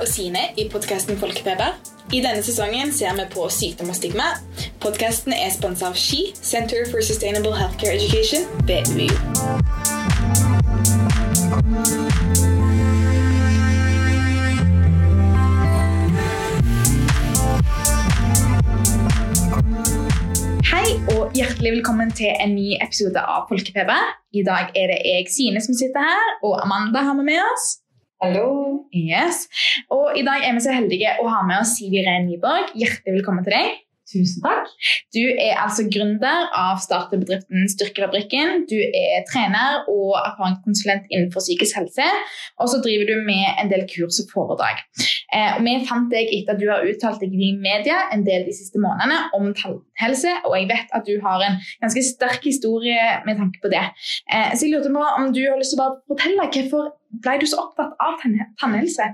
Og Sine i podkasten Folkepeber. I denne sesongen ser vi på sykdom og stigma. Podkasten er sponsa av SHE, Center for Sustainable Healthcare Education ved UiO. Hei og hjertelig velkommen til en ny episode av Folkepeber. I dag er det jeg, Sine, som sitter her, og Amanda har med oss. Hallo. Yes. Og i dag er vi så heldige å ha med oss Siv Irene Nyborg. Hjertelig velkommen til deg. Tusen takk. Du er altså gründer av startebedriften Styrkefabrikken. Du er trener og erfaringskonsulent innenfor psykisk helse. Og så driver du med en del kurs og foredrag. Eh, vi fant deg etter at du har uttalt deg i media en del de siste månedene om tannhelse, og jeg vet at du har en ganske sterk historie med tanke på det. Eh, så jeg lurte på om du har lyst til å bare fortelle hvorfor ble du så opptatt av tann tannhelse?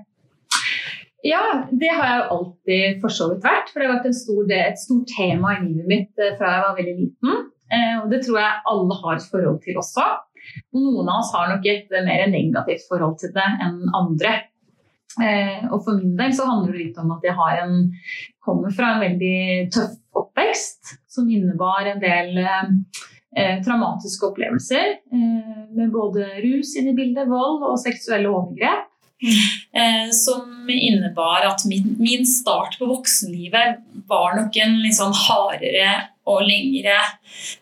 Ja, det har jeg jo alltid for så vidt vært. For det har vært stor, et stort tema i livet mitt eh, fra jeg var veldig liten. Eh, og det tror jeg alle har et forhold til også. Og noen av oss har nok et mer negativt forhold til det enn andre. Eh, og for min del så handler det litt om at jeg har en, kommer fra en veldig tøff oppvekst som innebar en del eh, traumatiske opplevelser. Eh, med både rus inne i bildet, vold og seksuelle overgrep. Eh, som innebar at min, min, start på voksenlivet var nok en litt sånn hardere og lengre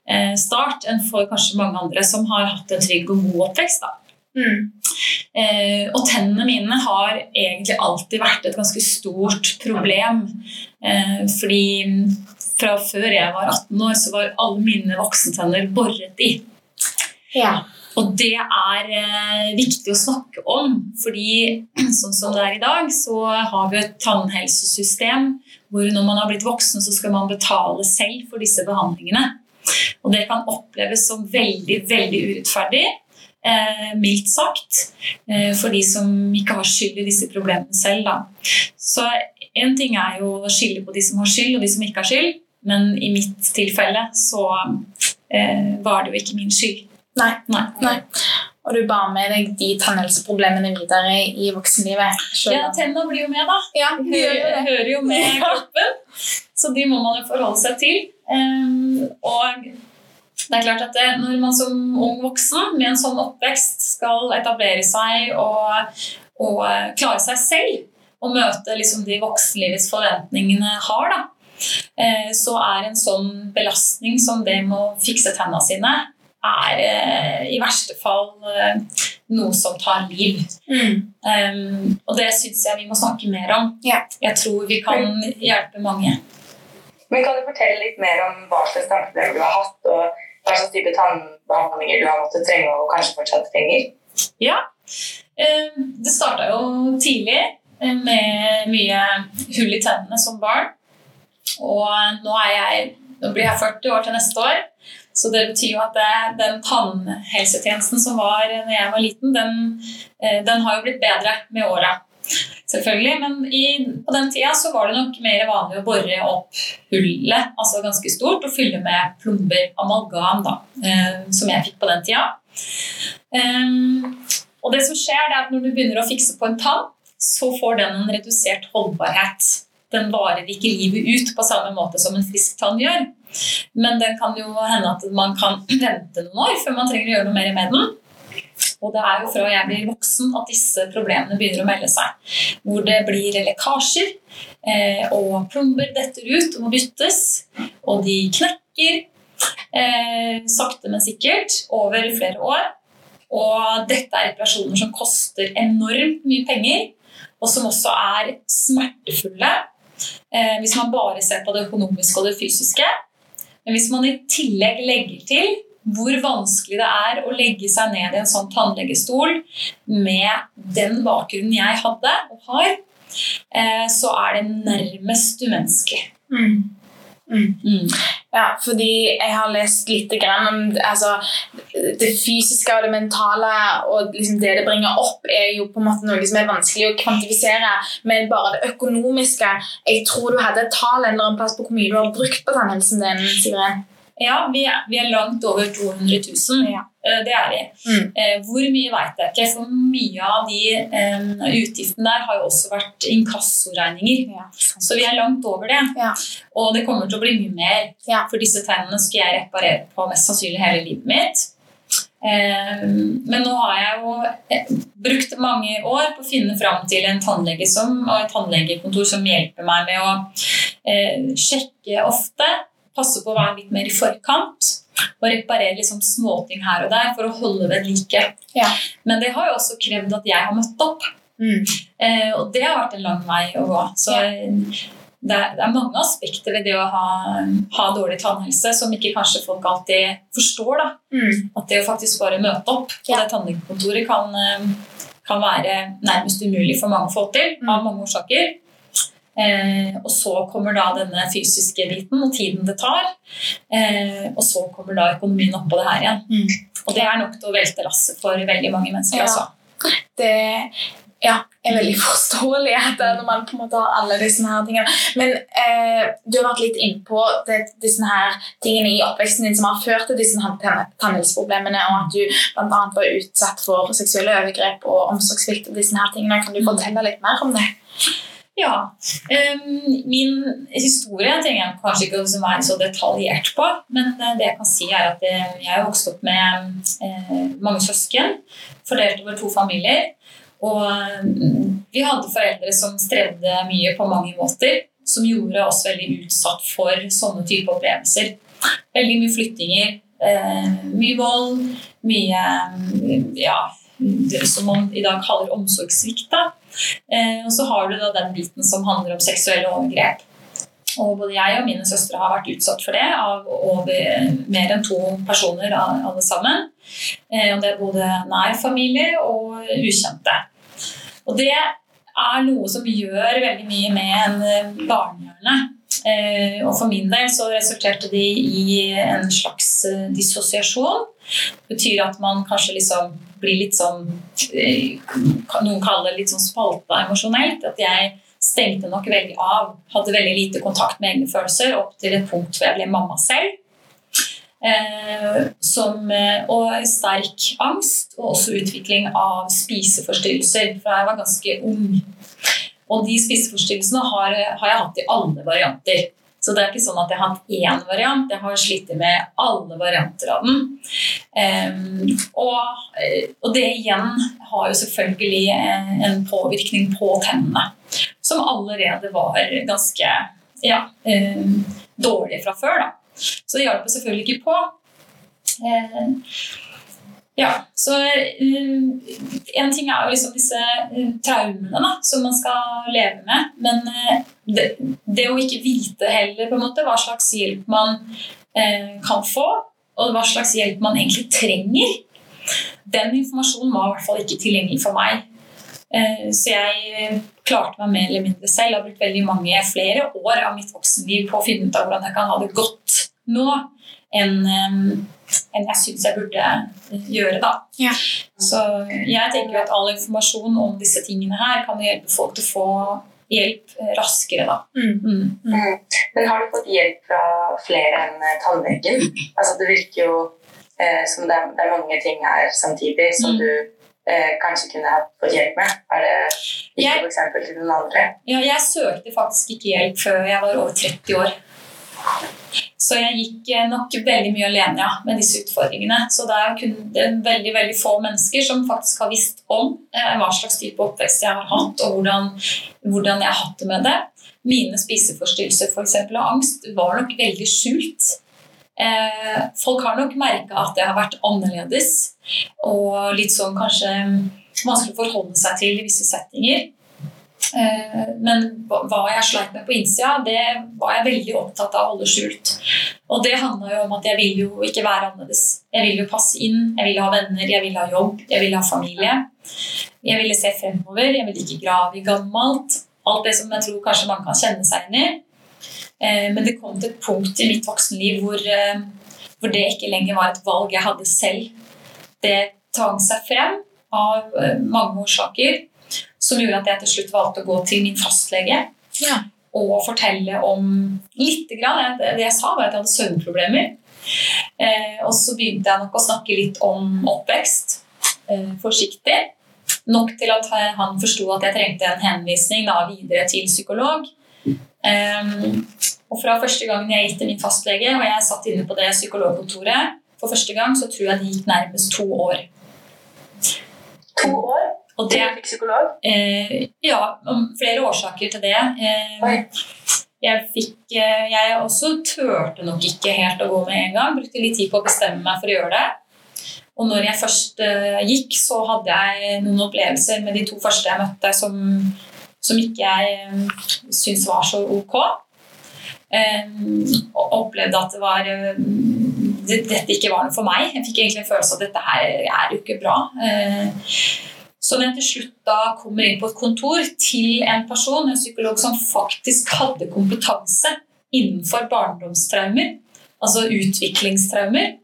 eh, start enn for kanskje mange andre som har hatt en trygg og god oppvekst. Mm. Eh, og tennene mine har egentlig alltid vært et ganske stort problem. Eh, fordi fra før jeg var 18 år, så var alle mine voksentenner boret i. Ja. Og det er eh, viktig å snakke om, fordi sånn som det er i dag, så har vi et tannhelsesystem hvor når man har blitt voksen, så skal man betale selv for disse behandlingene. Og det kan oppleves som veldig, veldig urettferdig. Eh, mildt sagt. Eh, for de som ikke har skyld i disse problemene selv. Da. Så én ting er jo å skille på de som har skyld, og de som ikke har skyld. Men i mitt tilfelle så eh, var det jo ikke min skyld. Nei. Nei. Nei. Og du bar med deg de tannhelseproblemene videre i voksenlivet? Selv. Ja, tennene blir jo med, da. Ja, de hører, hører, jo med kroppen. Så de må man jo forholde seg til. Um, og det er klart at det, når man som ung voksen med en sånn oppvekst skal etablere seg og, og klare seg selv, og møte liksom de voksenlivets forventningene har, da, eh, så er en sånn belastning som det med å fikse tennene sine er eh, i verste fall eh, noe som tar liv. Mm. Um, og det syns jeg vi må snakke mer om. Ja. Jeg tror vi kan hjelpe mange. Men Kan du fortelle litt mer om hva slags tanker du har hatt, og hva slags type tannbehandlinger du har måttet trenge og kanskje fortsatt trenger? Ja, um, det starta jo tidlig eh, med mye hull i tennene som barn. Og nå, jeg, nå blir jeg 40 år til neste år. Så det betyr jo at det, den tannhelsetjenesten som var da jeg var liten, den, eh, den, har jo blitt bedre med åra. Selvfølgelig, men i, på den tida så var det nok mer vanlig å bore opp hullet, altså ganske stort, og fylle med plomber, amalgam, da, eh, som jeg fikk på den tida. Um, og det som skjer, det er at når du begynner å fikse på en tann, så får den en redusert holdbarhet. Den varer ikke livet ut på samme måte som en frisk tann gjør. Men det kan jo hende at man kan vente noen år før man trenger å gjøre noe mer med den. Og det er jo fra jeg blir voksen at disse problemene begynner å melde seg. Hvor det blir lekkasjer, eh, og plomber detter ut og må byttes. Og de knekker eh, sakte, men sikkert over flere år. Og dette er reparasjoner som koster enormt mye penger, og som også er smertefulle. Eh, hvis man bare ser på det økonomiske og det fysiske. Men hvis man i tillegg legger til hvor vanskelig det er å legge seg ned i en sånn tannlegestol med den bakgrunnen jeg hadde og har, eh, så er det nærmest umenneskelig. Mm. Mm. Mm. Ja, fordi jeg har lest litt om altså, det fysiske og det mentale, og liksom det det bringer opp, er jo på en måte noe som er vanskelig å kvantifisere. Men bare det økonomiske Jeg tror du hadde et tall eller en plass på hvor mye du har brukt på tannhelsen din. Sigrid. Ja, vi er, vi er langt over 200 000. Ja. Eh, Det er vi. Mm. Eh, Hvor mye vet jeg ikke, for mye av de utgiftene der har jo også vært inkassoregninger. Ja. Så vi er langt over det. Ja. Og det kommer til å bli mye mer. Ja. For disse tennene skal jeg reparere på mest sannsynlig hele livet mitt. Men nå har jeg jo eh, brukt mange år på å finne fram til en tannlege som, og et tannlegekontor som hjelper meg med å sjekke ofte, passe på å være litt mer i forkant og reparere liksom småting her og der for å holde ved like. Ja. Men det har jo også krevd at jeg har møtt opp. Mm. Eh, og det har vært en lang vei å gå. Så Ja. det, er, det er mange aspekter ved det å ha, ha dårlig tannhelse som ikke kanskje folk alltid forstår. da. Mm. At det å faktisk bare møte opp på Ja. det tannlegekontoret kan, eh, kan være nærmest umulig for mange å få til, Mm. av mange årsaker. Eh, og så kommer da denne fysiske biten og tiden det tar. Eh, og så kommer da økonomien oppå det her igjen. Mm. Og det er nok til å velte lasset for veldig mange mennesker. Ja. Altså. det ja, er veldig forståelig at når man på en måte har alle disse her tingene. Men eh, du har vært litt innpå disse her tingene i oppveksten din som har ført til disse tannhelseproblemene, og at du bl.a. var utsatt for seksuelle overgrep og omsorgssvikt. og disse her tingene. Kan du Mm. fortelle litt mer om det? Ja. min historie trenger jeg kanskje ikke å være så detaljert på, men eh, det jeg kan si er at eh, jeg har vokst opp med eh, mange søsken, fordelt over to familier. Og vi hadde foreldre som strevde mye på mange måter, som gjorde oss veldig utsatt for sånne type opplevelser. Veldig mye flyttinger, mye vold, mye ja, som man i dag kaller omsorgssvikt. Eh, og så har du da den biten som handler om seksuelle overgrep. Og både jeg og mine søstre har vært utsatt for det av over mer enn to personer alle sammen. Eh, og det er både nær familie og ukjente. Og det er noe som gjør veldig mye med en eh, barnehjerne. Eh, og for min del så resulterte de i en slags eh, dissosiasjon. Det betyr at man kanskje liksom blir litt sånn eh, Noen kaller det litt sånn spalta emosjonelt. At jeg stengte nok veldig av. Hadde veldig lite kontakt med egne følelser opp til et punkt hvor jeg ble mamma selv. Eh, som, eh, og sterk angst, og også utvikling av spiseforstyrrelser fra jeg var ganske ung. Og de spiseforstyrrelsene har, har jeg hatt i alle varianter. Så det er ikke sånn at jeg har hatt én variant, jeg har slitt med alle varianter av den. Um, og, og det igjen har jo selvfølgelig eh, en påvirkning på tennene, som allerede var ganske ja, um, dårlige fra før. da. Så det hjalp selvfølgelig ikke på. Eh, ja, så eh, En ting er jo liksom disse eh, traumene da, som man skal leve med. Men eh, det, det å ikke vite heller på en måte hva slags hjelp man eh, kan få, og hva slags hjelp man egentlig trenger, den informasjonen var i hvert fall ikke tilgjengelig for meg. Eh, så jeg klarte meg mer eller mindre selv. Jeg har brukt veldig mange flere år av mitt voksenliv på å finne ut av hvordan jeg kan ha det godt nå enn enn jeg syns jeg burde eh, gjøre. da. Ja. Så jeg tenker jo at all informasjon om disse tingene her kan hjelpe folk til å få hjelp eh, raskere. da. Mm. Mm. Mm. Men har du fått hjelp fra flere enn eh, tannlegen? Altså, det virker jo eh, som det er, det er mange ting her samtidig som Mm. du eh, kanskje kunne ha fått hjelp med. Er det ikke Jeg- for eksempel til noen andre? Ja, jeg søkte faktisk ikke hjelp før jeg var over 30 år. Så jeg gikk eh, nok veldig mye alene ja, med disse utfordringene. Så det er kun det er veldig veldig få mennesker som faktisk har visst om eh, hva slags type oppvekst jeg har hatt, og hvordan, hvordan jeg har hatt det med det. Mine spiseforstyrrelser for eksempel, og angst var nok veldig skjult. Eh, folk har nok merka at jeg har vært annerledes og litt sånn kanskje vanskelig å forholde seg til i visse settinger. Eh, Men hva jeg sleit med på innsida, det var jeg veldig opptatt av å holde skjult. Og det handla jo om at jeg ville jo ikke være annerledes. Jeg ville jo passe inn, jeg ville ha venner, jeg ville ha jobb, jeg ville ha familie. Jeg ville se fremover, jeg ville ikke grave i gammelt. Alt det som jeg tror kanskje man kan kjenne seg inn i. Eh, Men det kom til et punkt i mitt voksenliv hvor, eh, hvor det ikke lenger var et valg jeg hadde selv. Det tvang seg frem av mange årsaker som gjorde at jeg til slutt valgte å gå til min fastlege Ja. og fortelle om litt grann. Det det jeg sa, var at jeg hadde søvnproblemer. Eh, og så begynte jeg nok å snakke litt om oppvekst. Eh, forsiktig. Nok til at han forsto at jeg trengte en henvisning da, videre til psykolog. Eh, og fra første gangen jeg gikk til min fastlege, og jeg satt inne på det psykologkontoret for første gang, så tror jeg det gikk nærmest to år. To år? Og det, du fikk psykolog? eh, ja, om flere årsaker til det. Eh, jeg fikk eh, Jeg også turte nok ikke helt å gå med en gang. Brukte litt tid på å bestemme meg for å gjøre det. Og når jeg først eh, gikk, så hadde jeg noen opplevelser med de to første jeg møtte, som, som ikke jeg eh, syntes var så ok. Og opplevde at det var dette ikke var noe for meg. Jeg fikk egentlig en følelse av at dette her er jo ikke bra. Når jeg til slutt da kommer inn på et kontor til en person, en psykolog som faktisk hadde kompetanse innenfor barndomstraumer, altså utviklingstraumer,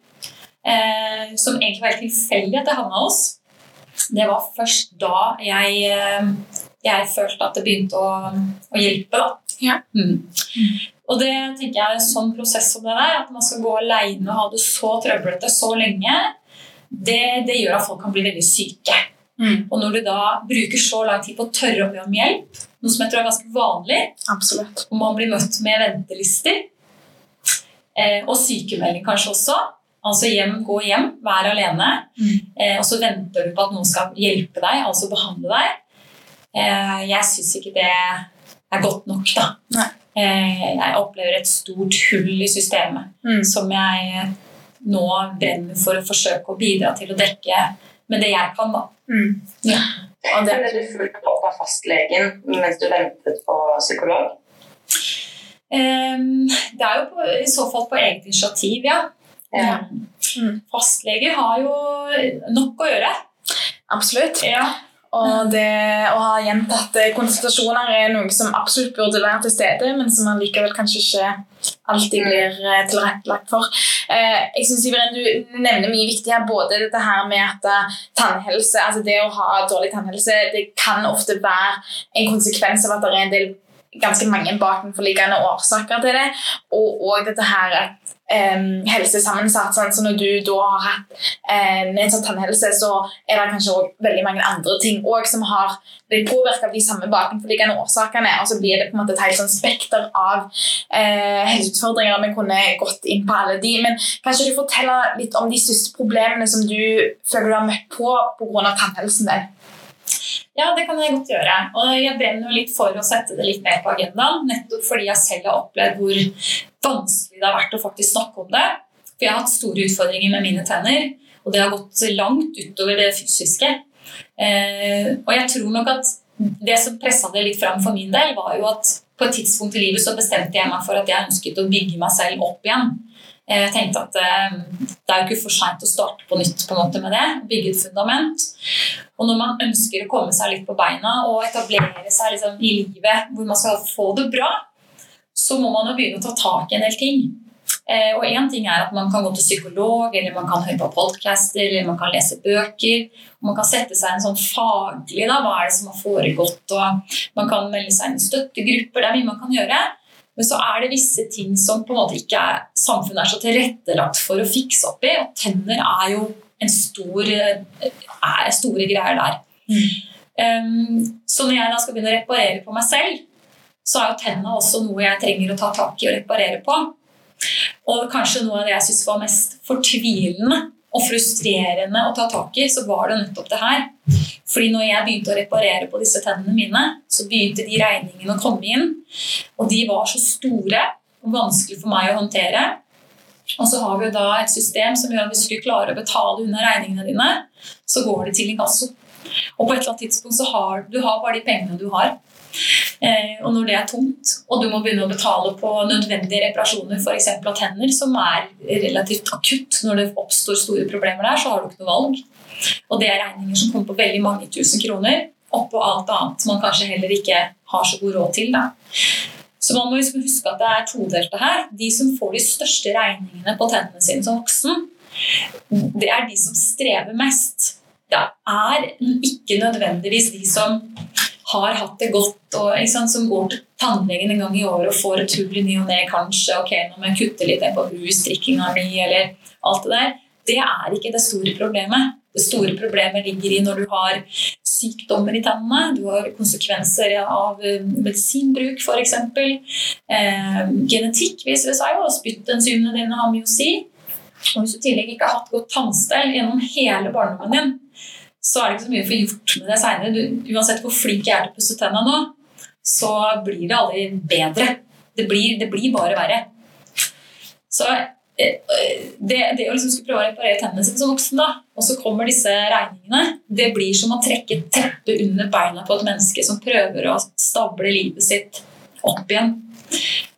eh, som egentlig var helt tilfeldig at det havna hos, det var først da jeg, eh, jeg følte at det begynte å, å hjelpe. Da. Ja. Mm. Og det tenker jeg er en sånn prosess som det der, at man skal gå alene og ha det så trøblete så lenge, det, det gjør at folk kan bli veldig syke. Mm. Og når du da bruker så lang tid på å tørre å be om hjelp, noe som jeg tror er ganske vanlig, Absolutt. og man blir møtt med ventelister, eh, og sykemelding kanskje også, altså hjem, gå hjem, vær alene, Mm. eh, og så venter du på at noen skal hjelpe deg, altså behandle deg, eh, jeg syns ikke det er godt nok, da. Nei. Eh, jeg opplever et stort hull i systemet Mm. som jeg nå brenner for å forsøke å bidra til å dekke med det jeg kan, da. Mm. Ja. Og det, Ble du fulgt opp av fastlegen mens du ventet på psykolog? Um, det er jo på, i så fall på eget initiativ, ja. Ja. Mm. Fastleger har jo nok å gjøre. absolutt. Ja. Og det å ha gjentatte konsultasjoner er noe som absolutt burde være til stede, men som man likevel kanskje ikke alltid blir eh, tilrettelagt for. Eh, jeg synes, Siveren, Du nevner mye viktig her, både dette her med at eh, tannhelse, altså det å ha dårlig tannhelse det kan ofte være en konsekvens av at det er en del ganske mange bakenforliggende årsaker til det, og, og dette her at um, helsesammensatt. Sånn, så når du da har hatt en nedsatt tannhelse, så er det kanskje også veldig mange andre ting også som har blitt påvirket av de samme bakenforliggende årsakene. Og så blir det på en måte et helt sånn spekter av uh, helseutfordringer. Vi kunne gått inn på alle de, men kanskje du forteller litt om de største problemene som du føler du har møtt på pga. tannhelsen din? Ja, det kan jeg godt gjøre. Og jeg brenner jo litt for å sette det litt mer på agendaen, nettopp fordi jeg selv har opplevd hvor vanskelig det har vært å faktisk snakke om det. For jeg har hatt store utfordringer med mine tenner, og det har gått langt utover det fysiske. Eh, og jeg tror nok at det som pressa det litt fram for min del, var jo at på et tidspunkt i livet så bestemte jeg meg for at jeg ønsket å bygge meg selv opp igjen. Eh, Jeg tenkte at eh, det er jo ikke for seint å starte på nytt på en måte med det. Bygge et fundament. Og når man ønsker å komme seg litt på beina og etablere seg liksom i livet hvor man skal få det bra, så må man jo begynne å ta tak i en del ting. Eh, og én ting er at man kan gå til psykolog, eller man kan høre på podcaster, eller man kan lese bøker. og Man kan sette seg en sånn faglig da, hva er det som har foregått, og man kan melde seg inn i støttegrupper. Det er mye man kan gjøre. Men så er det visse ting som på en måte ikke er, samfunnet er så tilrettelagt for å fikse opp i. Og tenner er jo en stor, er store greier der. Um, så når jeg da skal begynne å reparere på meg selv, så er jo tennene også noe jeg trenger å ta tak i og reparere på. Og kanskje noe av det jeg syns var mest fortvilende og frustrerende å ta tak i, så var det nettopp det her. Fordi når jeg begynte å reparere på disse tennene mine, så begynte de regningene å komme inn. Og de var så store og vanskelig for meg å håndtere. Og så har vi jo da et system som gjør at hvis du ikke klarer å betale unna regningene dine, så går det til inkasso. Og på et eller annet tidspunkt så har du har bare de pengene du har. Eh, og når det er tomt, og du må begynne å betale på nødvendige reparasjoner f.eks. av tenner, som er relativt akutt når det oppstår store problemer der, så har du ikke noe valg. Og det er regninger som kommer på veldig mange tusen kroner, oppå alt annet som man kanskje heller ikke har så god råd til. Da. Så man må liksom huske at det er todelte her. De som får de største regningene på tennene sine som voksen, det er de som strever mest. Det er ikke nødvendigvis de som har hatt det godt, og sant, som går til tannlegen en gang i året og får et hull i ny og ne, kanskje. Ok, nå må jeg kutte litt på husstrikkinga mi, eller alt det der. Det er ikke det store problemet. Store problemet ligger i når du har sykdommer i tennene, du har konsekvenser av eh, medisinbruk f.eks. Eh, genetikk viser det seg jo, spyttenzymene dine har mye å si. Og hvis du i tillegg ikke har hatt godt tannstell gjennom hele barndommen din, så er det ikke så mye å få gjort med det seinere. Uansett hvor flink jeg er til å pusse tennene nå, så blir det aldri bedre. Det blir, det blir bare verre. Så det, det, å liksom skulle prøve å reparere tennene sine som voksen, da, og så kommer disse regningene, det blir som å trekke et teppe under beina på et menneske som prøver å stable livet sitt opp igjen.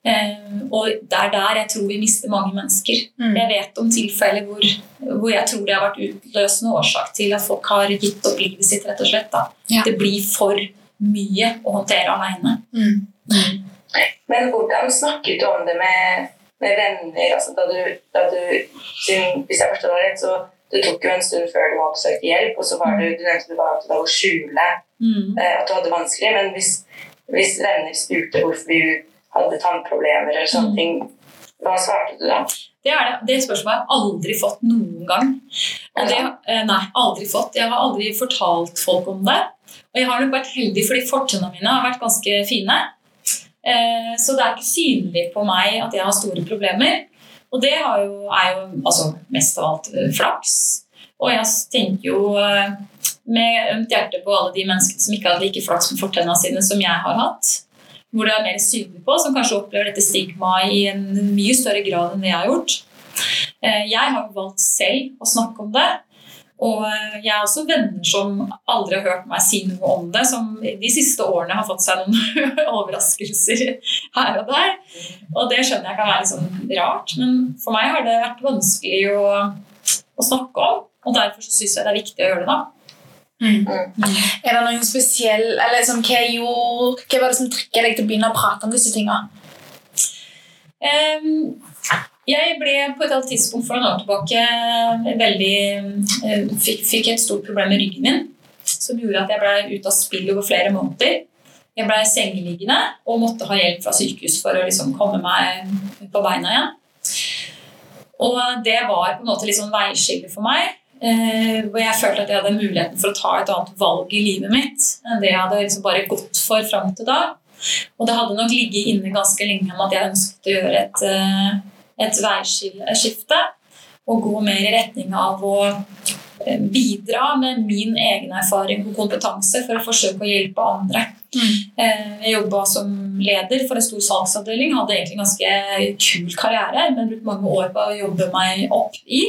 Eh, og det er der jeg tror vi mister mange mennesker. Mm. Jeg vet om tilfeller hvor, hvor, jeg tror det har vært utløsende årsak til at folk har gitt opp livet sitt. rett og slett. Ja. Det blir for mye å håndtere alene. Mm. Mm. Men hvordan snakket du om det med, med venner? Altså, da du, da du, hvis jeg forstår deg rett, så det tok jo en stund før du oppsøkte hjelp, og så var du, du nevnte du var opptatt av å skjule mm. eh, at du hadde det vanskelig. Men hvis, hvis venner spurte hvorfor du hadde tannproblemer eller sånne mm. ting. Hva svarte du da? Det, det, det spørsmålet har jeg aldri fått noen gang. Det, eh, nei, aldri fått. Jeg har aldri fortalt folk om det. Og jeg har nok vært heldig fordi fortennene mine har vært ganske fine. Eh, så det er ikke synlig på meg at jeg har store problemer. Og det jo, er jo altså, mest av alt eh, flaks. Og jeg tenker jo med ømt hjerte på alle de menneskene som ikke hadde like flaks med fortennene sine som jeg har hatt hvor det er mer synlig på, som kanskje opplever dette stigmaet i en mye større grad enn det jeg har gjort. Eh, jeg har valgt selv å snakke om det. Og jeg har også venner som aldri har hørt meg si noe om det, som de siste årene har fått seg noen overraskelser her og der. Og det skjønner jeg kan være litt sånn rart, men for meg har det vært vanskelig å, å snakke om. Og derfor syns jeg det er viktig å gjøre det. da. Mm. Mm. Er det noen spesiell eller liksom, hva, gjorde, hva var det som trykket deg til å begynne å prate om disse tingene? Um, jeg ble på et annet tidspunkt for noen år tilbake veldig, uh, fikk, fikk, et stort problem med ryggen min som gjorde at jeg ble ute av spill over flere måneder. Jeg ble sengeliggende og måtte ha hjelp fra sykehus for å liksom komme meg på beina igjen. Og det var på en måte liksom veiskille for meg. Eh, hvor jeg følte at jeg hadde muligheten for å ta et annet valg i livet mitt enn det jeg hadde liksom bare gått for fram til da. Og det hadde nok ligget inne ganske lenge om at jeg ønsket å gjøre et, eh, et veiskifte. Og gå mer i retning av å eh, bidra med min egen erfaring og kompetanse for å forsøke å hjelpe andre. Mm. Jeg jobba som leder for en stor salgsavdeling. Hadde egentlig en ganske kul karriere, men brukte mange år på å jobbe meg opp i.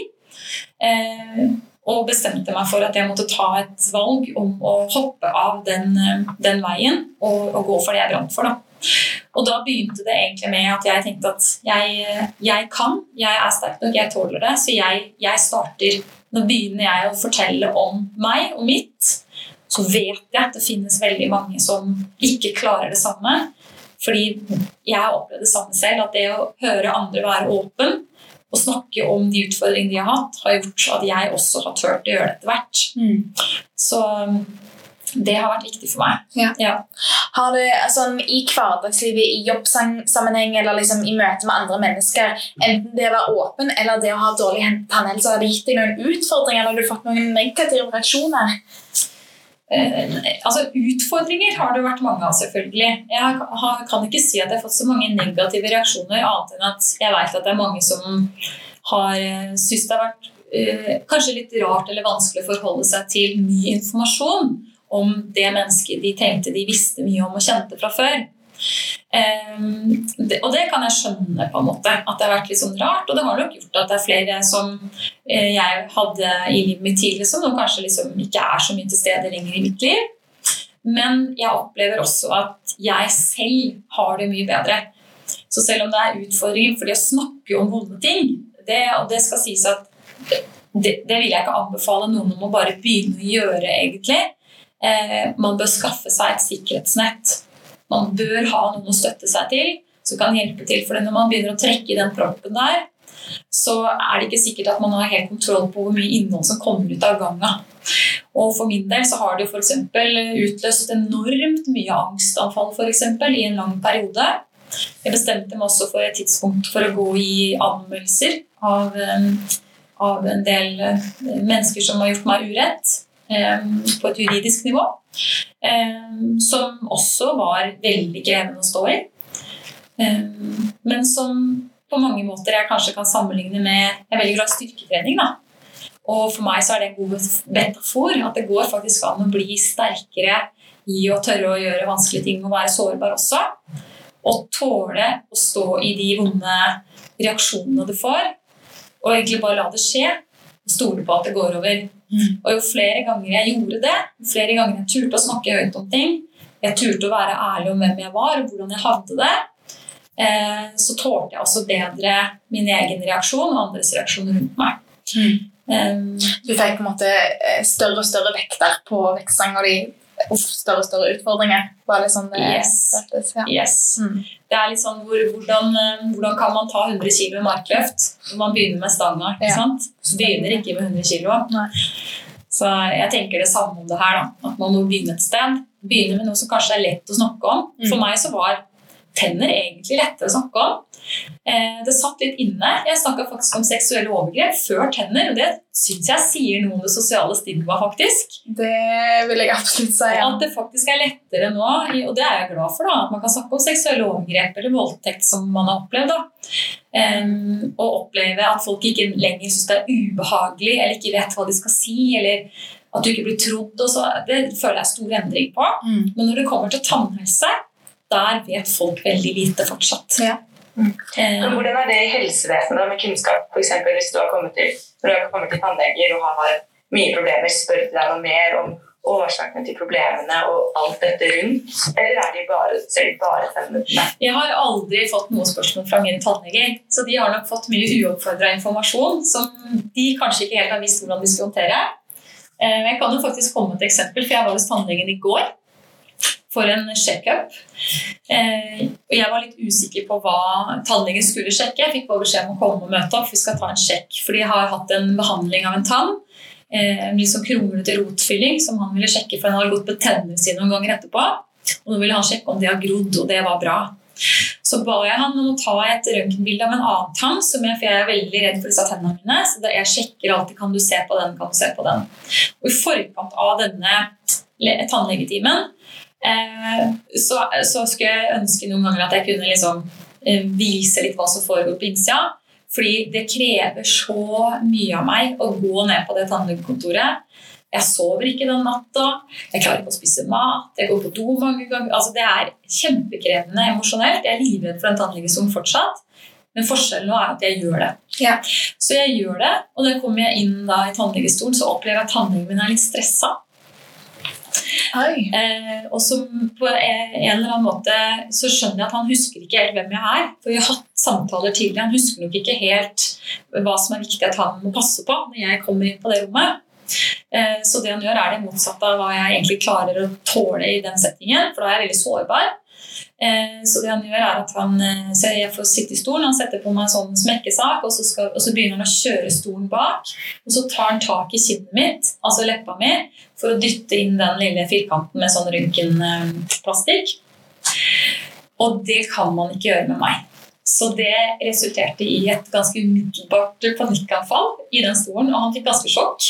Eh, og bestemte meg for at jeg måtte ta et valg om å hoppe av den, eh, den veien og, og, gå for det jeg brant for. Da. Og da begynte det egentlig med at jeg tenkte at jeg, jeg kan, jeg er sterk nok, jeg tåler det. Så jeg, jeg, starter Nå begynner jeg å fortelle om meg og mitt. Så vet jeg at det finnes veldig mange som ikke klarer det samme. Fordi jeg har opplevd det samme selv, at det å høre andre være åpen å snakke om de utfordringene de har hatt, har gjort at jeg også har turt å gjøre det etter hvert. Mm. Så det har vært viktig for meg. Ja. Ja. Har du, altså, I hverdagslivet, i jobbsammenheng eller liksom, i møte med andre mennesker, enten det å være åpen eller det å ha dårlig tannhelse, har det gitt deg noen utfordringer eller har du fått noen negative reaksjoner? Eh, altså Utfordringer har det vært mange av, selvfølgelig. Jeg har, kan ikke si at jeg har fått så mange negative reaksjoner, annet enn at jeg vet at det er mange som har eh, syntes det har vært eh, kanskje litt rart eller vanskelig å forholde seg til ny informasjon om det mennesket de tenkte de visste mye om og kjente fra før. Um, det, og det kan jeg skjønne, på en måte, at det har vært litt sånn rart. Og det har nok gjort at det er flere som eh, jeg hadde i livet mitt tidligere, som nå kanskje liksom ikke er så mye til stede lenger i mitt liv. Men jeg opplever også at jeg selv har det mye bedre. Så selv om det er utfordringer fordi å snakke om vonde ting, det, og det skal sies at det, det, vil jeg ikke anbefale noen om å bare begynne å gjøre, egentlig. Eh, man bør skaffe seg et sikkerhetsnett man bør ha noen å støtte seg til som kan hjelpe til. For når man begynner å trekke i den proppen der, så er det ikke sikkert at man har helt kontroll på hvor mye innhold som kommer ut av ganga. Og for min del så har det f.eks. utløst enormt mye angstanfall for eksempel, i en lang periode. Jeg bestemte meg også for et tidspunkt for å gå i anmeldelser av, av en del eh, mennesker som har gjort meg urett, på et juridisk nivå. Som også var veldig krevende å stå i. Men som på mange måter jeg kanskje kan sammenligne med Jeg er veldig glad i styrketrening. da. Og for meg så er det en god metafor. At det går faktisk an å bli sterkere i å tørre å gjøre vanskelige ting og være sårbar også. Og tåle å stå i de vonde reaksjonene du får, og egentlig bare la det skje. Og stole på at det går over. Og jo flere ganger jeg gjorde det, jo flere ganger jeg turte å snakke høyt om ting, jeg turte å være ærlig om hvem jeg var, og hvordan jeg hadde det, eh, så tålte jeg også bedre min egen reaksjon og andres reaksjoner rundt meg. Mm. Um, du fikk på en måte eh, større og større vekter på vekststanga di og større og større utfordringer? Bare det sånn det yes. Rettes, ja. yes. Mm. Det er litt sånn hvor, hvordan, eh, hvordan, kan man ta 100 kg markløft når man begynner med stanga? ikke ja. sant? Begynner ikke med 100 kg. Så jeg tenker det samme om det her. da, At man må begynne et sted. Begynne med noe som kanskje er lett å snakke om. For mm. meg så var tenner egentlig lettere å snakke om. Eh, det satt litt inne. Jeg snakka faktisk om seksuelle overgrep før tenner. og Det syns jeg sier noe om det sosiale stigma, faktisk. Det vil jeg absolutt si. Ja. At det faktisk er lettere nå, og det er jeg glad for, da, at man kan snakke om seksuelle overgrep eller voldtekt som man har opplevd. da. Og oppleve at folk ikke lenger syns det er ubehagelig eller ikke vet hva de skal si. eller at du ikke blir trodd. Og så, det føler jeg er stor endring på. Mm. Men når det kommer til tannhelse, der vet folk veldig lite fortsatt. Ja. Mm. Men hvordan er det i helsevesenet med kunnskap? For eksempel, hvis du har kommet til, når du har kommet til tannleger og har mye problemer, spør de deg noe mer om årsakene til problemene og alt dette rundt? Eller er de bare, ser de bare tennene? Jeg har aldri fått noe spørsmål fra mine tannleger. Så de har nok fått mye uoppfordra informasjon som de kanskje ikke helt har visst hvordan de skal håndtere. Eh, jeg kan jo faktisk komme med et eksempel, for jeg var hos tannlegen i går for en sjekkup. Eh, jeg var litt usikker på hva tannlegen skulle sjekke. Jeg fikk bare beskjed om å komme og møte opp. Vi skal ta en sjekk. For de har hatt en behandling av en tann. Eh, en litt sånn kronglete rotfylling som han ville sjekke, for han hadde gått på tennene sine noen ganger etterpå. Og nå ville han sjekke om de har grodd, og det var bra. Så ba jeg han om å ta et røntgenbilde av en annen tann, som jeg, for jeg er veldig redd for disse tennene mine. Så jeg sjekker alltid kan du se på den, kan du se på den. Og I forkant av denne tannlegetimen så, så, skulle jeg ønske noen ganger at jeg kunne liksom eh, vise litt hva som foregår på innsida. Fordi det krever så mye av meg å gå ned på det tannlegekontoret. Jeg sover ikke den natta, jeg klarer ikke å spise mat, jeg går på do mange ganger. Altså, det er kjempekrevende emosjonelt. Jeg er livredd for en tannlegestolen fortsatt. Men forskjellen nå er at jeg gjør det. Ja. Så jeg gjør det, og kommer jeg inn da i tannlegestolen, så opplever jeg at tannlegen min er litt stressa. Eh, og så på en eller annen måte så skjønner jeg at han husker ikke helt hvem jeg er. For vi har hatt samtaler tidligere. Han husker nok ikke helt hva som er viktig at han må passe på når jeg kommer inn på det rommet. Eh, så det han gjør, er det motsatte av hva jeg egentlig klarer å tåle i den settingen. For da er jeg veldig sårbar. Eh, så det han gjør er at han, eh, så Jeg får sitte i stolen, han setter på meg sånn smekkesak, og så, skal, og så, begynner han å kjøre stolen bak. Og så tar han tak i kinnet mitt, altså leppa mi, for å dytte inn den lille firkanten med sånn røntgenplastikk. Og det kan man ikke gjøre med meg. Så det resulterte i et ganske umiddelbart panikkanfall i den stolen, og han fikk ganske sjokk.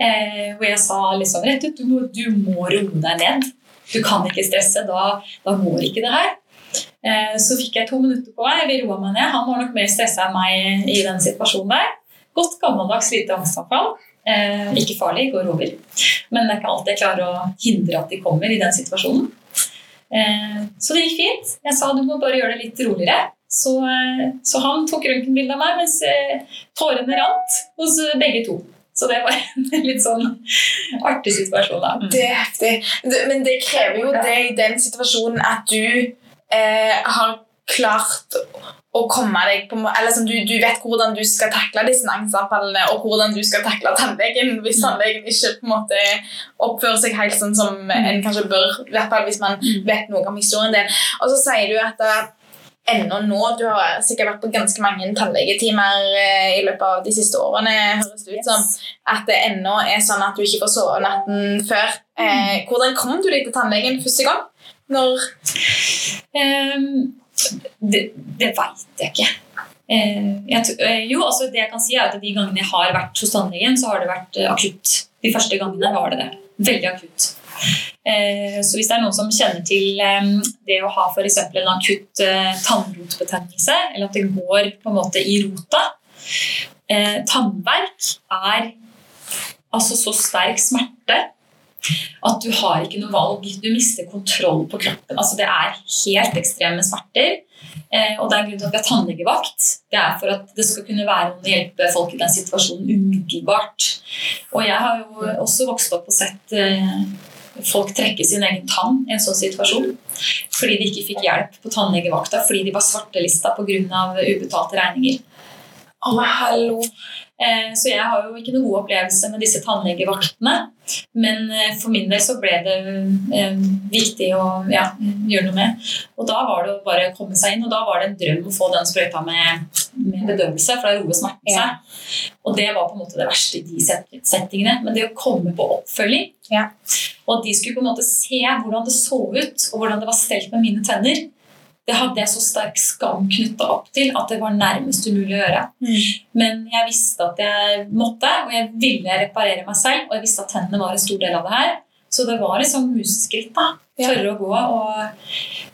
Eh, hvor jeg sa liksom rett ut du må, du må roe deg ned. Du kan ikke stresse. Da, da går ikke det her. Eh, så fikk jeg to minutter på meg. Vi roa meg ned. Han var nok mer stressa enn meg i den situasjonen der. Godt gammeldags lite angstanfall. Eh, ikke farlig, går over. Men det er ikke alltid jeg klarer å hindre at de kommer i den situasjonen. Eh, så det gikk fint. Jeg sa du må bare gjøre det litt roligere. Så, så han tok røntgenbilde av meg mens tårene rant hos begge to. Så det var en litt sånn artig situasjon. da. Det er heftig. Men det krever jo det i den situasjonen at du eh, har klart å komme deg på eller sånn, du, du, vet hvordan du skal takle disse angstanfallene, og hvordan du skal takle tannlegen hvis mm. tannlegen ikke på en måte oppfører seg helt sånn som en kanskje bør, i hvert fall hvis man mm. vet noe om historien din. Og så sier du at ennå nå Du har sikkert vært på ganske mange tannlegetimer eh, i løpet av de siste årene. høres det ut som At det ennå er sånn at du ikke får sove natten før. Eh, hvordan kom du deg til tannlegen første gang? Når Um, det det veit jeg ikke. Eh, jeg, jo, altså det jeg kan si er at De gangene jeg har vært hos tannlegen, så har det vært eh, akutt. De første gangene var det det. Veldig akutt. Eh, så hvis det er noen som kjenner til eh, det å ha eksempel en akutt eh, tannrotbetennelse, eller at det går på en måte i rota Tannverk er altså så sterk smerte at du har ikke noe valg. Du mister kontroll på kroppen. Altså, det er helt ekstreme smerter. Og det er grunnen til at vi har tannlegevakt. Det er for at det skal kunne være noen å hjelpe folk i den situasjonen umiddelbart. Og jeg har jo også vokst opp og sett folk trekke sin egen tann i en sånn situasjon. Fordi de ikke fikk hjelp på tannlegevakta fordi de var svartelista pga. ubetalte regninger. Å, hallo. Eh, Så jeg har jo ikke noen god opplevelse med disse tannlegevaktene. Men eh, for min del så ble det eh, viktig å ja, gjøre noe med. Og da var det å bare komme seg inn, og da var det en drøm å få den sprøyta med, med bedøvelse, for da roer smerten Ja. seg. Og det var på en måte det verste i de settingene. Men det å komme på oppfølging, Ja. og at de skulle på en måte se hvordan det så ut, og hvordan det var stelt med mine tenner, det hadde jeg så sterk skam knytta opp til at det var nærmest umulig å gjøre. Men jeg visste at jeg måtte, og jeg ville reparere meg selv. Og jeg visste at tennene var en stor del av det her. Så det var liksom museskritt. da. Tørre å gå, og,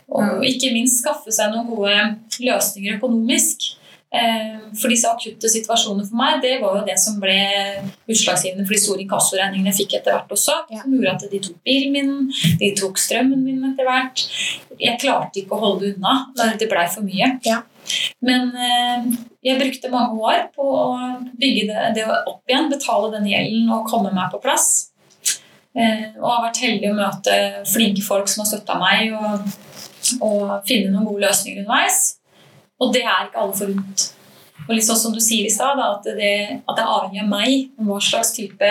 og ikke minst skaffe seg noen gode løsninger økonomisk. Eh, For disse akutte situasjonene for meg, det var jo det som ble utslagsgivende for de store inkassoregningene jeg fikk etter hvert også. Som gjorde at de tok bilen min, de tok strømmen min etter hvert. Jeg klarte ikke å holde det unna. Det blei for mye. Ja. Men eh, jeg brukte mange år på å bygge det, det opp igjen, betale den gjelden og komme meg på plass. Eh, og har vært heldig å møte flinke folk som har støtta meg, og, og finne noen gode løsninger underveis. Og det er ikke alle forunt. Og litt sånn som du sier i stad, at, det, at det er avhengig av meg om hva slags type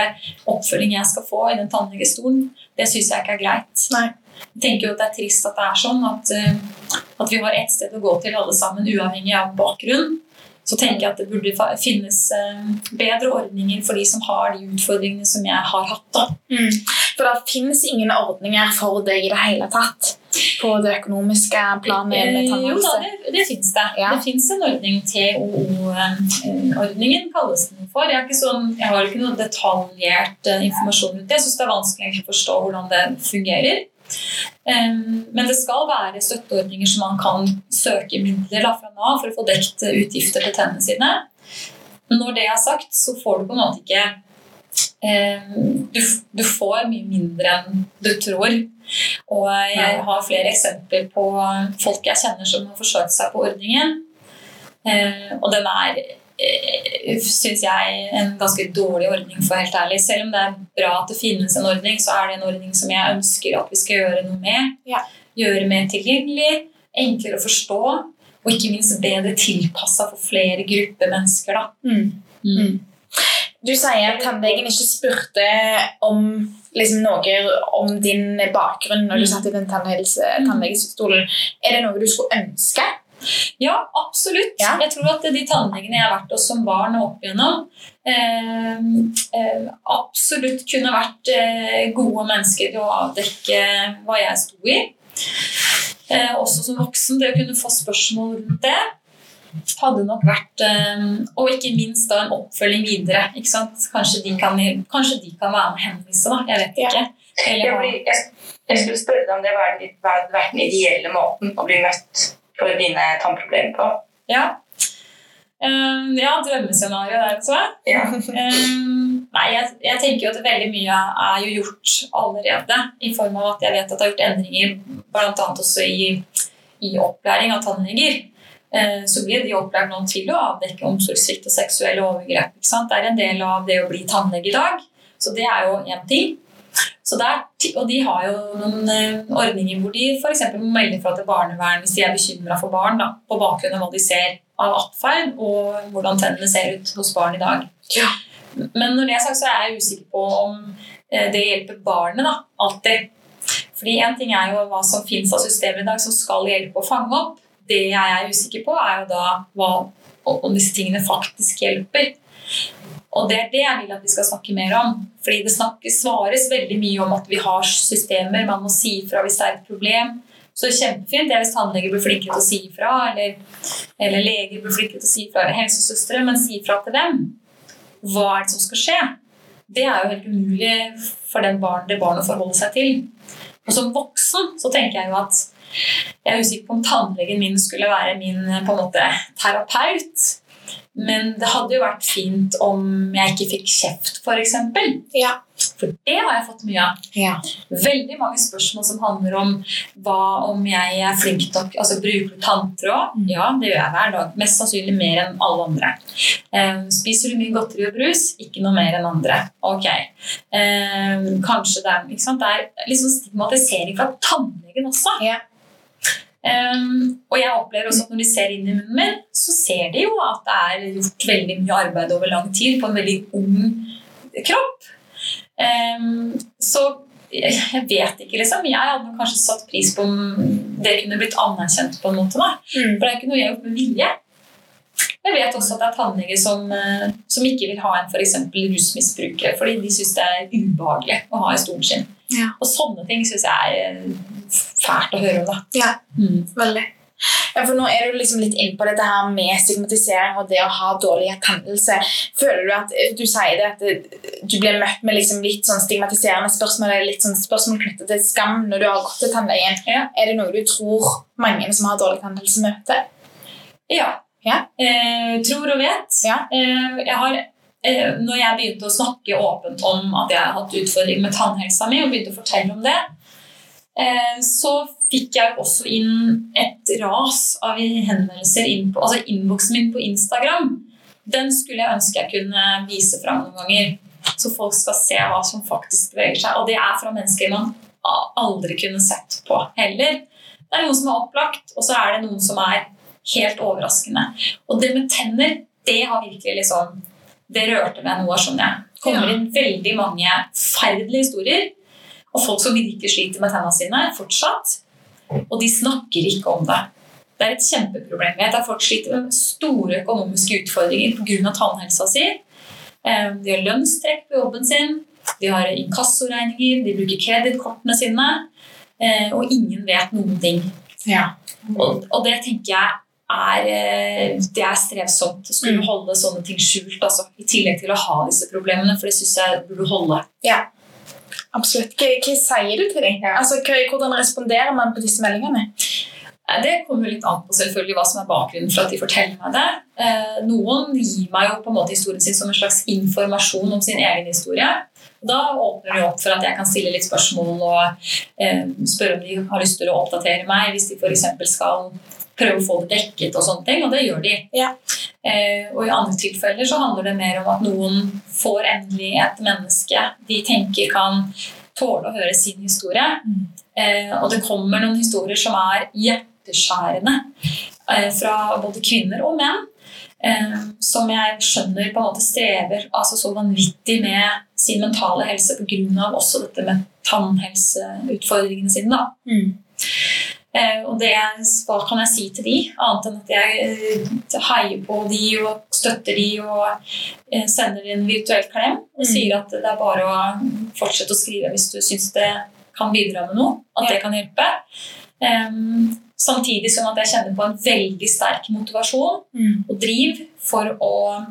oppfølging jeg skal få i den tannlegestolen, det syns jeg ikke er greit. Nei. Jeg tenker jo at det er trist at det er sånn at, eh, at vi har ett sted å gå til alle sammen, uavhengig av bakgrunn. Så tenker jeg at det burde finnes eh, bedre ordninger for de som har de utfordringene som jeg har hatt. da. Mm. For det finnes ingen ordninger for deg i det hele tatt på det økonomiske planet med Eh, Jo da, det, det fins det. Ja. Det fins en ordning, TOO-ordningen kalles den for. Jeg, sånn, jeg har ikke noe detaljert eh, informasjon rundt det. Jeg syns det er vanskelig å forstå hvordan det fungerer. Men det skal være støtteordninger som man kan søke midler fra Nav for å få dekt eh, utgifter til tennene sine. Men Når det er sagt, så får du på en måte ikke du, du får mye mindre enn du tror. Og jeg har flere eksempler på folk jeg kjenner som har forsøkt seg på ordningen. Eh, og den er, eh, syns jeg, en ganske dårlig ordning, for helt ærlig. Selv om det er bra at det finnes en ordning, så er det en ordning som jeg ønsker at vi skal gjøre noe med. Ja. Gjøre mer tilgjengelig, enklere å forstå, og ikke minst bedre tilpassa for flere grupper mennesker. Da. Mm. Mm. Du sier at tannlegen ikke spurte om liksom, noe om din bakgrunn når du Mm. satt i den tannlegestolen. Er det noe du skulle ønske? Ja, absolutt. Ja. Jeg tror at de tannlegene jeg har vært hos som barn og opp igjennom, eh, eh, absolutt kunne vært eh, gode mennesker til å avdekke hva jeg sto i. Eh, også som voksen, det å kunne få spørsmål rundt det hadde nok vært eh, Og ikke minst da en oppfølging videre. Ikke sant? Kanskje, de kan, kanskje de kan være med og henvise, da. Jeg vet ikke. Eller, Jeg, jeg, jeg skulle spørre deg om det hadde vært den ideelle måten å bli møtt for dine tannproblemer på. ja. Um, ja, drømmescenario der, altså. Ja. Um, nei, jeg, jeg tenker jo at veldig mye er jo gjort allerede. I form av at jeg vet at det er gjort endringer bl.a. også i, i opplæring av tannleger. Eh, så blir de opplært nå til å avdekke omsorgssvikt og seksuelle overgrep. Det er en del av det å bli tannlege i dag. Så det er jo én ting. Så det er, og de har jo noen eh, ordninger hvor de f.eks. må melde fra til barnevern hvis de er bekymra for barn, da, på bakgrunn av hva de ser av atferd og hvordan tennene ser ut hos barn i dag. Ja. Men når det er sagt, så er jeg usikker på om eh, det hjelper barnet da, alltid. Fordi En ting er jo hva som finnes av systemer i dag som skal hjelpe å fange opp. Det jeg er usikker på, er jo da hva, om disse tingene faktisk hjelper. Og det er det jeg vil at vi skal snakke mer om. Fordi det snakkes, svares veldig mye om at vi har systemer, man må si ifra hvis det er et problem. Så kjempefint det er hvis tannleger blir flinkere til å si ifra, eller, eller leger blir flinkere til å si ifra, eller helsesøstre, men si ifra til dem. Hva er det som skal skje? Det er jo helt umulig for den barn, det barnet å forholde seg til. Og som voksen så tenker jeg jo at jeg er usikker på om tannlegen min skulle være min på en måte terapeut. Men det hadde jo vært fint om jeg ikke fikk kjeft, f.eks. For, eksempel. Ja. for det har jeg fått mye av. Ja. Veldig mange spørsmål som handler om hva om jeg er flink nok altså Bruker du tanntråd? Mm. Ja, det gjør jeg hver dag. Mest sannsynlig mer enn alle andre. Eh, spiser du mye godteri og brus? Ikke noe mer enn andre. Ok. Eh, kanskje det er, det er liksom stigmatisering fra tannlegen også. Ja. Um, og jeg opplever også at når de ser inn i munnen min, så ser de jo at det er gjort veldig mye arbeid over lang tid på en veldig ung kropp. Um, så jeg, vet ikke, liksom. Jeg hadde kanskje satt pris på om det kunne blitt anerkjent på en måte. Da. Mm. For det er ikke noe jeg har gjort med vilje. Jeg vet også at det er tannleger som, eh, som ikke vil ha en for eksempel rusmisbrukere fordi de syns det er ubehagelig å ha i stolen sin. Ja. Og sånne ting syns jeg er eh, fælt å høre om. da. Ja. Mm. Veldig. Ja, for nå er du liksom litt inne på dette her med stigmatisering og det å ha dårlig hendelse Føler du at du sier det at du blir møtt med liksom litt sånn stigmatiserende spørsmål eller litt sånn spørsmål knyttet til skam når du har gått til tannlegen? Ja. Er det noe du tror mange som har dårlig hendelse møter? Ja. Ja. Eh, tror og vet. Ja. Eh, jeg har, eh, når jeg begynte å snakke åpent om at jeg har hatt utfordringer med tannhelsa mi, og begynte å fortelle om det, eh, så fikk jeg også inn et ras av henvendelser inn på altså innboksen min på Instagram. Den skulle jeg ønske jeg kunne vise fram noen ganger, så folk skal se hva som faktisk beveger seg. Og det er fra mennesker man aldri kunne sett på heller. Det er noen som er opplagt, og så er det noen som er helt overraskende. Og det med tenner, det har virkelig liksom Det rørte meg noe, skjønner jeg. Det kommer inn veldig mange forferdelige historier. Og folk som virker sliter med tennene sine fortsatt. Og de snakker ikke om det. Det er et kjempeproblem. Jeg vet at Folk sliter med store økonomiske utfordringer pga. tannhelsa si. Eh, De har lønnstrekk på jobben sin, de har inkassoregninger, de bruker kredittkortene sine, eh, og ingen vet noen ting. Ja. Og, og det tenker jeg er, eh, det er strevsomt å skulle Mm. holde sånne ting skjult. Altså, I tillegg til å ha disse problemene, for det syns jeg burde holde. Absolutt. Hva, hva sier du til dem? Altså, hva, hvordan responderer man på disse meldingene? Det kommer litt an på selvfølgelig hva som er bakgrunnen for at de forteller meg det. Eh, Noen gir meg jo på en måte historien sin som en slags informasjon om sin egen historie. Da åpner det opp for at jeg kan stille litt spørsmål og eh, spørre om de har lyst til å oppdatere meg hvis de f.eks. skal prøve å få det dekket, og sånne ting, og det gjør de. Ja. Eh, og I andre tilfeller så handler det mer om at noen får endelig et menneske de tenker kan tåle å høre sin historie. Mm. Eh, og det kommer noen historier som er hjerteskjærende eh, fra både kvinner og menn. Eh, som jeg skjønner på en måte strever altså så vanvittig med sin mentale helse pga. også dette med tannhelseutfordringene sine. Da. Mm. Eh, og det, hva kan jeg si til de, annet enn at jeg eh, heier på de og støtter de og eh, sender en virtuell klem og Mm. sier at det er bare å fortsette å skrive hvis du syns det kan bidra med noe, at det kan hjelpe. Samtidig som at jeg kjenner på en veldig sterk motivasjon Mm. og driv for å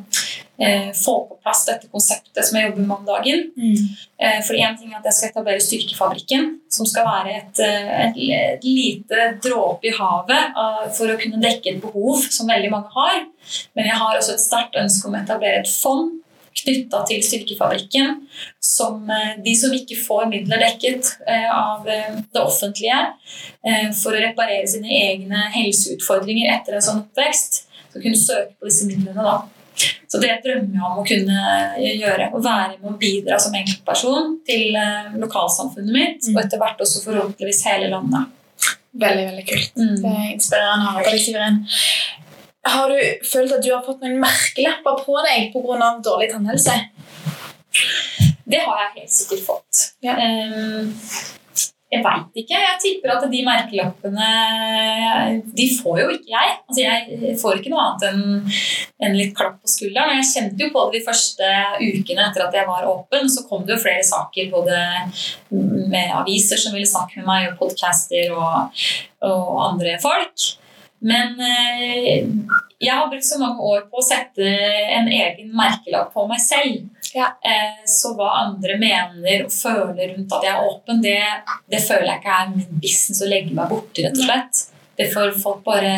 eh, få på plass dette konseptet som jeg jobber med om dagen. Mm. Eh, For en ting er at jeg skal etablere Styrkefabrikken, som skal være et, eh, et, et lite dråpe i havet uh, for å kunne dekke et behov som veldig mange har. Men jeg har også et sterkt ønske om å etablere et fond knytta til Styrkefabrikken, som eh, de som ikke får midler dekket av det offentlige for å reparere sine egne helseutfordringer etter en sånn oppvekst, skal kunne søke på disse midlene. da. Så det drømmer jeg om å kunne gjøre. Å være med og bidra som enkeltperson til eh, lokalsamfunnet mitt, Mm. og etter hvert også forhåpentligvis hele landet. Veldig, veldig kult. Det Mm. er inspirerende å høre på deg, Sigrun. Har du følt at du har fått noen merkelapper på deg pga. dårlig tannhelse? Det har jeg helt sikkert fått. Ja. Ehm, jeg veit ikke. Jeg tipper at de merkelappene de får jo ikke jeg. Altså, jeg får ikke noe annet enn en litt klapp på skulderen. Jeg kjente jo på det de første ukene etter at jeg var åpen. Så kom det jo flere saker, både med aviser som ville snakke med meg, og podcaster og, og andre folk. Men eh, jeg har brukt så mange år på å sette en egen merkelapp på meg selv. Ja. Eh, så hva andre mener og føler rundt at jeg er åpen, det, det føler jeg ikke er min business å legge meg borti, rett og slett. Det får folk bare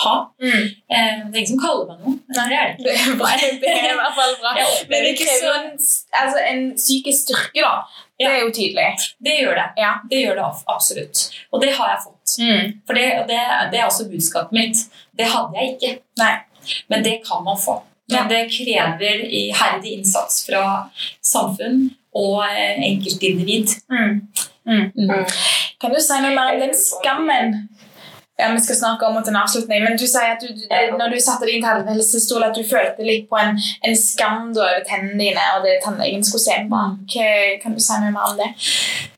ha. Mm. Eh, det er ingen som kaller meg noe. Nei, Det er det ikke. Det er, i hvert fall bra. Ja, Men det krever jo en, altså en psykisk styrke, da. Det er jo tydelig. Det gjør det. Ja. Det gjør det absolutt. Og det har jeg fått. Mm. For det, det, det er også budskapet mitt. Det hadde jeg ikke. Nei. Men det kan man få. Men det krever iherdig innsats fra samfunn og eh, enkeltindivid. Mm. Mm. Mm. Kan du si noe mer om den skammen? Ja, Vi skal snakke om en avslutning, men du sier at du, når du satte deg inn til helsestol, at du følte litt på en, en skam over tennene dine og det tannlegen skulle se på. Hva, kan du si noe mer om det?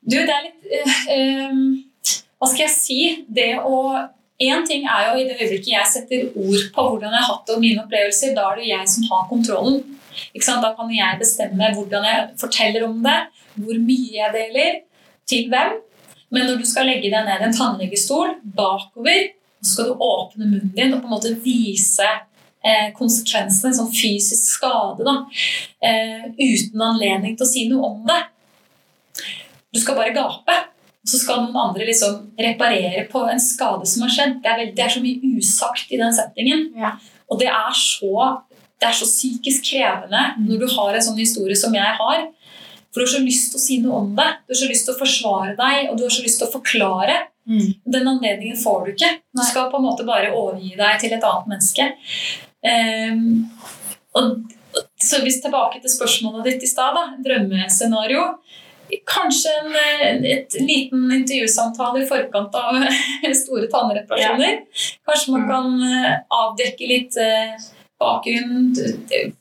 Du, det er litt øh, øh, Hva skal jeg si? Det å Én ting er jo i det øyeblikket jeg setter ord på hvordan jeg har hatt det og mine opplevelser, da er det jeg som har kontrollen. Da kan jeg bestemme hvordan jeg forteller om det, hvor mye jeg deler, til hvem. Men når du skal legge deg ned i en tannlegestol bakover, så skal du åpne munnen din og på en måte vise eh, konsekvensene, sånn fysisk skade, da, eh, uten anledning til å si noe om det. Du skal bare gape. Og så skal noen andre liksom reparere på en skade som har skjedd. Det er, veldig, det er så mye usagt i den settingen. Ja. Og det er, så, det er så psykisk krevende når du har en sånn historie som jeg har. For du har så lyst til å si noe om det. Du har så lyst til å forsvare deg, og du har så lyst til å forklare. Den anledningen får du ikke. Du skal på en måte bare overgi deg til et annet menneske. Um, og, så hvis tilbake til spørsmålet ditt i stad, drømmescenario. Kanskje en, eh, et liten intervjusamtale i forkant av store tannreparasjoner. Kanskje man Mm. kan eh, avdekke litt eh, bakgrunn,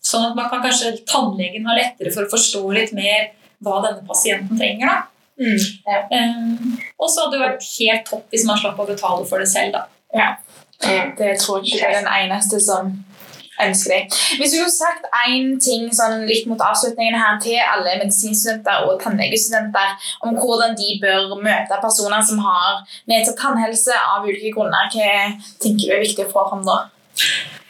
sånn at man kan kanskje tannlegen har lettere for å forstå litt mer hva denne pasienten trenger. da. Um, og så hadde det vært helt topp hvis man slapp å betale for det selv. da. Ja. Det tror jeg ikke det er den eneste som ønsker deg. Hvis du skulle sagt én ting sånn litt mot avslutningen her til alle medisinstudenter og tannlegestudenter om hvordan de bør møte personer som har nedsatt tannhelse av ulike grunner, hva tenker du er viktig å få fram da?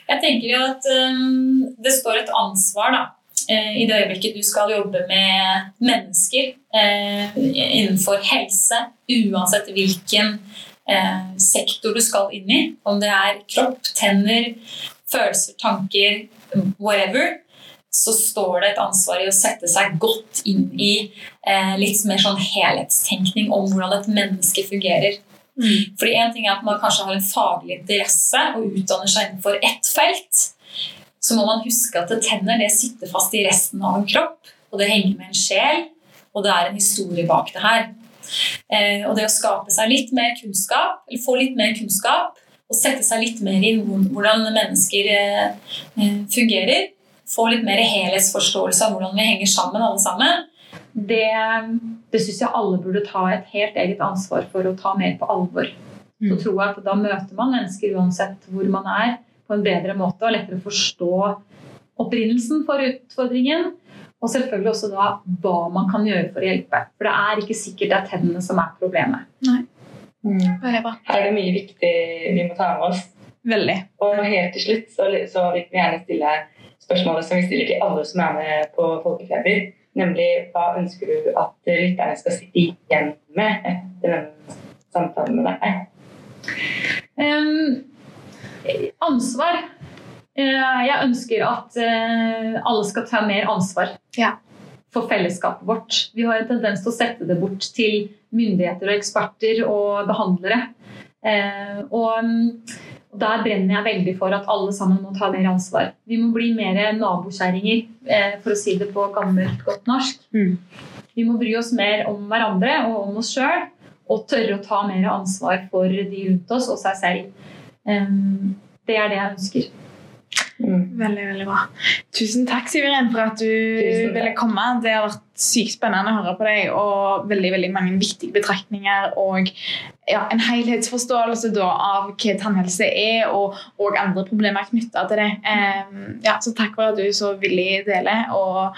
Jeg tenker jo at um, det står et ansvar da, eh, i det øyeblikket du skal jobbe med mennesker eh, innenfor helse, uansett hvilken eh, sektor du skal inn i. Om det er kropp, tenner, følelser, tanker, whatever. Så står det et ansvar i å sette seg godt inn i eh, litt mer sånn helhetstenkning om hvordan et menneske fungerer. Fordi en ting er at man kanskje har en faglig interesse og utdanner seg innenfor ett felt. Så må man huske at tenner det sitter fast i resten av en kropp, og det henger med en sjel, og det er en historie bak det her. Eh, og det å skape seg litt mer kunnskap, eller få litt mer kunnskap, og sette seg litt mer inn hvordan mennesker eh, eh, fungerer, få litt mer helhetsforståelse av hvordan vi henger sammen alle sammen, det, det syns jeg alle burde ta et helt eget ansvar for å ta mer på alvor. Så Mm. tror jeg at da møter man mennesker uansett hvor man er, på en bedre måte og lettere forstå opprinnelsen for utfordringen. Og selvfølgelig også da hva man kan gjøre for å hjelpe. For det er ikke sikkert det er tennene som er problemet. Mm. Her er det mye viktig vi må ta med oss. Veldig. Og helt til slutt så, så vil vi gjerne stille spørsmålet som vi stiller til alle som er med på Folkefeber. Nemlig hva ønsker du at lytterne skal sitte igjen med etter denne samtalen med deg? Um, ansvar. Eh, jeg ønsker at eh, alle skal ta mer ansvar Ja. For fellesskapet vårt. Vi har en tendens til å sette det bort til myndigheter og eksperter og behandlere. Eh, og og der brenner jeg veldig for at alle sammen må ta mer ansvar. Vi må bli mer nabokjerringer, eh, for å si det på gammelt, godt norsk. Mm. Vi må bry oss mer om hverandre og om oss sjøl, og tørre å ta mer ansvar for de rundt oss og seg selv. Eh, det er det jeg ønsker. Mm. Veldig, veldig bra. Tusen takk, Siveren, for at du ville komme. Det har vært sykt spennende å høre på deg, og veldig veldig mange viktige betraktninger. Og ja, en helhetsforståelse da, av hva tannhelse er, og, og andre problemer knytta til det. Um, ja, så takk for at du så villig deler, og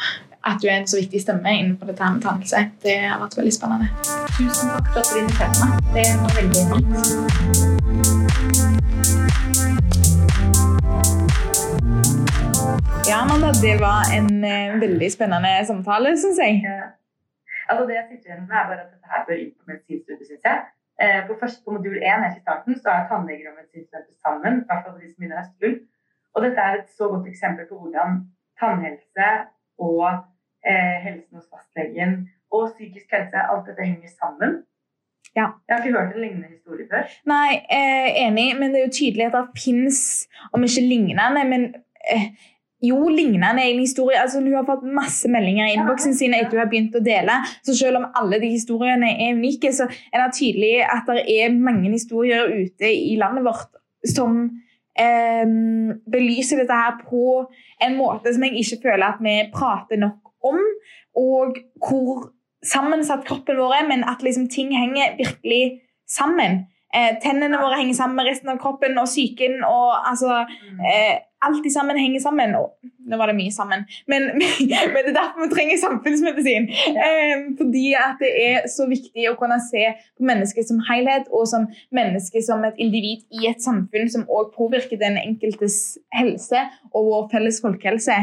at du er en så viktig stemme innenfor dette med tannhelse. Det har vært veldig spennende. Tusen takk for at du inviterte meg. Det var veldig fint. Ja, Amanda, det var en eh, veldig spennende samtale, syns jeg. Altså det jeg sitter igjen med, er bare at dette her bør inn på medisinstudiet, syns jeg. Eh, på, først, på modul 1 helt i starten så er tannleger og medisinstudenter sammen. i hvert fall de som begynner høstskolen. Og dette er et så godt eksempel på hvordan tannhelse og eh, helsen hos fastlegen og psykisk helse, alt dette henger sammen. Ja. Jeg har ikke hørt en lignende historie før. Nei, eh, enig, men det er jo tydelig at det fins, om ikke lignende, men eh, jo, lignende egentlig historie. Altså, hun har fått masse meldinger i innboksen sin etter hun har begynt å dele. Så selv om alle de historiene er unike, så er det tydelig at det er mange historier ute i landet vårt som eh, belyser dette her på en måte som jeg ikke føler at vi prater nok om, og hvor sammensatt kroppen vår er, men at liksom ting henger virkelig sammen. Eh, tennene våre henger sammen med resten av kroppen og psyken. og altså, eh, Alt i sammen henger sammen. Og, nå var det mye sammen, men, men det er derfor vi trenger samfunnsmedisin. Eh, fordi at det er så viktig å kunne se på mennesket som helhet, og som menneske som et individ i et samfunn som også påvirker den enkeltes helse og vår felles folkehelse.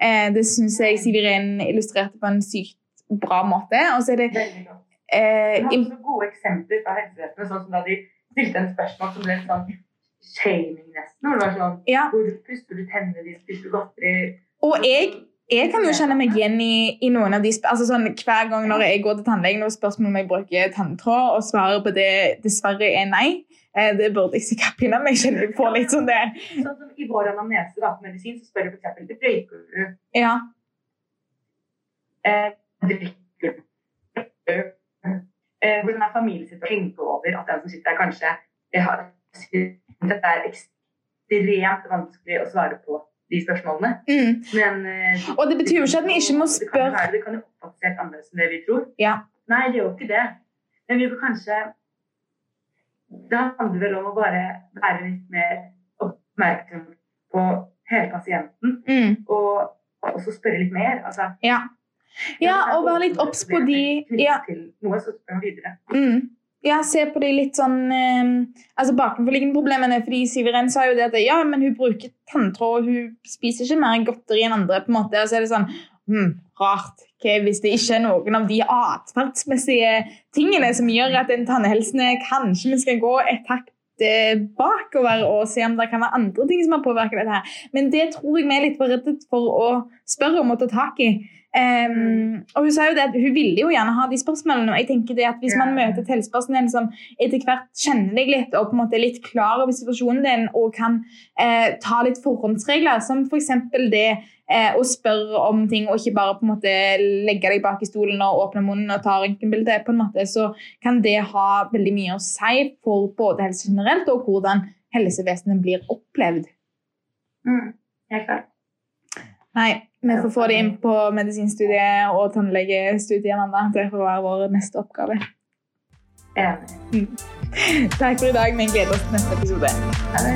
Eh, det syns jeg Siv Iren illustrerte på en sykt bra måte. Og så er det eh, har im- gode eksempler fra helsevesenet, sånn som da de stilte en spørsmål som ble sånn shaming nesten. Hvor det var sånn ja. Hvor puster du tennene dine? Spiser du godteri? Og jeg, jeg kan jo kjenne meg igjen i, i noen av de altså sånn, Hver gang når jeg går til tannlegen og spørsmål om jeg bruker tanntråd, og svaret på det dessverre er nei, eh, det burde jeg sikkert. Jeg kjenner jeg får litt sånn det. Sånn som I vår anamnese da, medisin så spør du f.eks. røyker du, Ja. eh, drikker eh, hvordan er familiesituasjonen? Tenke over at den som sitter der, kanskje eh, har Dette er ekstremt vanskelig å svare på de spørsmålene. Mm. Men, eh, Og det betyr jo ikke at vi ikke må Det kan spørre Det kan jo oppfattes helt annerledes enn det vi tror. Ja. Nei, det gjør jo ikke det. Men vi kan kanskje Det handler vel om å bare være litt mer oppmerksom på hele pasienten. mm. Og også spørre litt mer. Altså, Ja. Ja, og være litt obs på de ja, mm. ja, se på de litt sånn eh, altså bakenforliggende problemene. fordi Siveren sa jo det at ja, men hun bruker tanntråd, og hun spiser ikke mer godteri enn andre. på en måte, Og så er det sånn hm, Rart. okay, hvis det ikke er noen av de atferdsmessige tingene som gjør at den tannhelsen er Kanskje vi skal gå et hakk bakover og se om det kan være andre ting som har påvirket dette. her. Men det tror jeg vi er litt for redde for å spørre om og ta tak i. Ehm, og Hun sa jo det at hun ville jo gjerne ha de spørsmålene. og jeg tenker det at Hvis man møter et helsepersonell som etter hvert kjenner deg litt og på en måte er litt klar over situasjonen din og kan eh, ta litt forhåndsregler, som f.eks. det eh, å spørre om ting og ikke bare på en måte legge deg bak i stolen og åpne munnen og ta røntgenbilde, på en måte, så kan det ha veldig mye å si for både helse generelt og hvordan helsevesenet blir opplevd. Mm, helt klart. Nei, vi får få det inn på medisinstudiet og tannlegestudiet, Amanda. Det får være vår neste oppgave. Enig. Takk for i dag. Vi gleder oss til neste episode. Ha det.